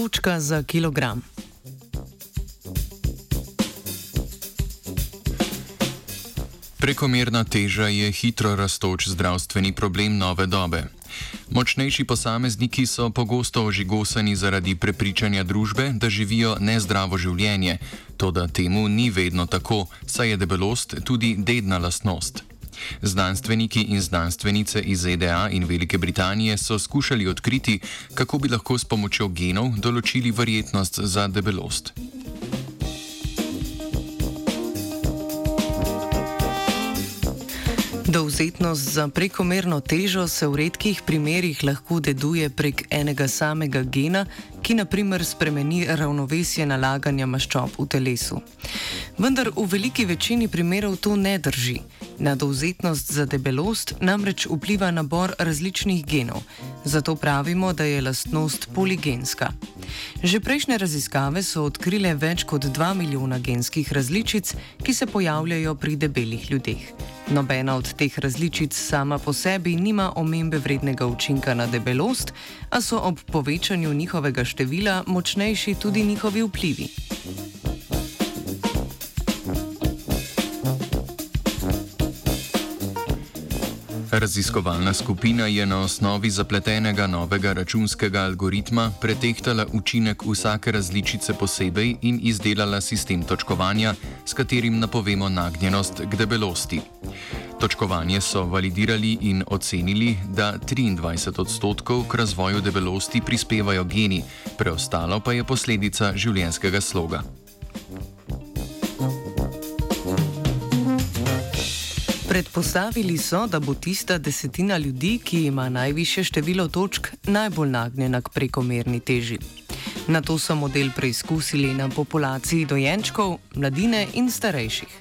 točka za kilogram. Prekomerna teža je hitro rastoč zdravstveni problem nove dobe. Močnejši posamezniki so pogosto ožigosani zaradi prepričanja družbe, da živijo nezdravo življenje, to da temu ni vedno tako, saj je debelost tudi dedna lastnost. Znanstveniki in znanstvenice iz ZDA in Velike Britanije so skušali odkriti, kako bi lahko s pomočjo genov določili verjetnost za debelost. Dovzetnost za prekomerno težo se v redkih primerjih lahko deduje prek enega samega gena, ki naprimer spremeni ravnovesje nalaganja maščob v telesu. Vendar v veliki večini primerov to ne drži. Na dovzetnost za debelost namreč vpliva nabor različnih genov, zato pravimo, da je lastnost poligenska. Že prejšnje raziskave so odkrile več kot 2 milijona genskih različic, ki se pojavljajo pri debelih ljudeh. Nobena od teh različic sama po sebi nima omembe vrednega učinka na debelost, a so ob povečanju njihovega števila močnejši tudi njihovi vplivi. Raziskovalna skupina je na osnovi zapletenega novega računskega algoritma pretehtala učinek vsake različice posebej in izdelala sistem točkovanja, s katerim napovemo nagnjenost k debelosti. Točkovanje so validirali in ocenili, da 23 odstotkov k razvoju debelosti prispevajo geni, preostalo pa je posledica življenjskega sloga. Predpostavili so, da bo tista desetina ljudi, ki ima najviše število točk, najbolj nagnjena k prekomerni teži. Na to so model preizkusili na populaciji dojenčkov, mladine in starejših.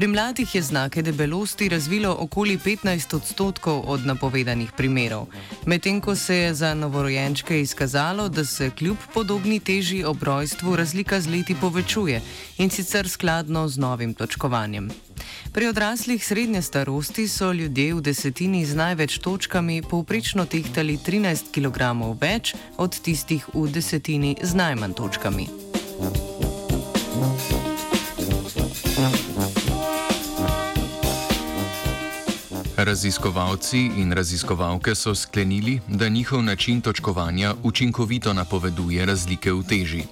Pri mladih je znake debelosti razvilo okoli 15 odstotkov od napovedanih primerov, medtem ko se je za novorojenčke izkazalo, da se kljub podobni teži ob rojstvu razlika z leti povečuje in sicer skladno z novim točkovanjem. Pri odraslih srednje starosti so ljudje v desetini z največ točkami povprečno tehtali 13 kg več od tistih v desetini z najmanj točkami. Raziskovalci in raziskovalke so sklenili, da njihov način točkovanja učinkovito napoveduje razlike v teži.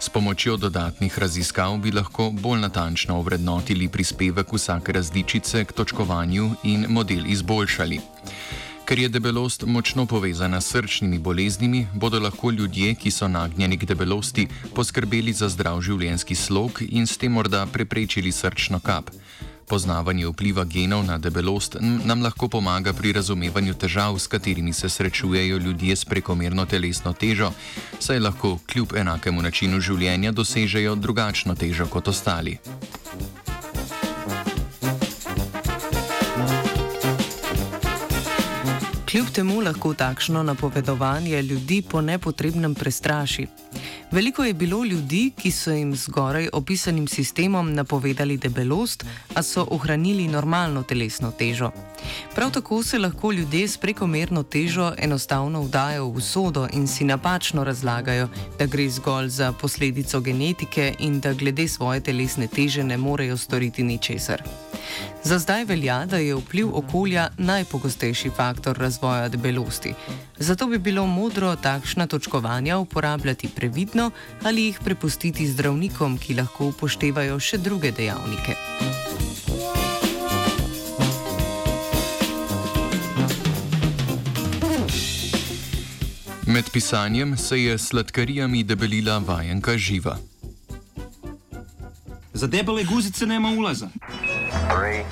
S pomočjo dodatnih raziskav bi lahko bolj natančno ovrednotili prispevek vsake različice k točkovanju in model izboljšali. Ker je debelost močno povezana s srčnimi boleznimi, bodo lahko ljudje, ki so nagnjeni k debelosti, poskrbeli za zdrav življenjski slog in s tem morda preprečili srčno kap. Poznavanje vpliva genov na debelost nam lahko pomaga pri razumevanju težav, s katerimi se srečujejo ljudje s prekomerno telesno težo, saj lahko kljub enakemu načinu življenja dosežejo drugačno težo kot ostali. Kljub temu lahko takšno napovedovanje ljudi po nepotrebnem prestraši. Veliko je bilo ljudi, ki so jim zgoraj opisanim sistemom napovedali debelost, a so ohranili normalno telesno težo. Prav tako se lahko ljudje s prekomerno težo enostavno vdajo v sodo in si napačno razlagajo, da gre zgolj za posledico genetike in da glede svoje telesne teže ne morejo storiti ničesar. Za zdaj velja, da je vpliv okolja najpogostejši faktor razvoja debelosti. Zato bi bilo modro takšna točkovanja uporabljati previdno ali jih prepustiti zdravnikom, ki lahko upoštevajo še druge dejavnike. Med pisanjem se je sladkarijami debelila vajenka živa. Za debele guzice nema ulaza. Three,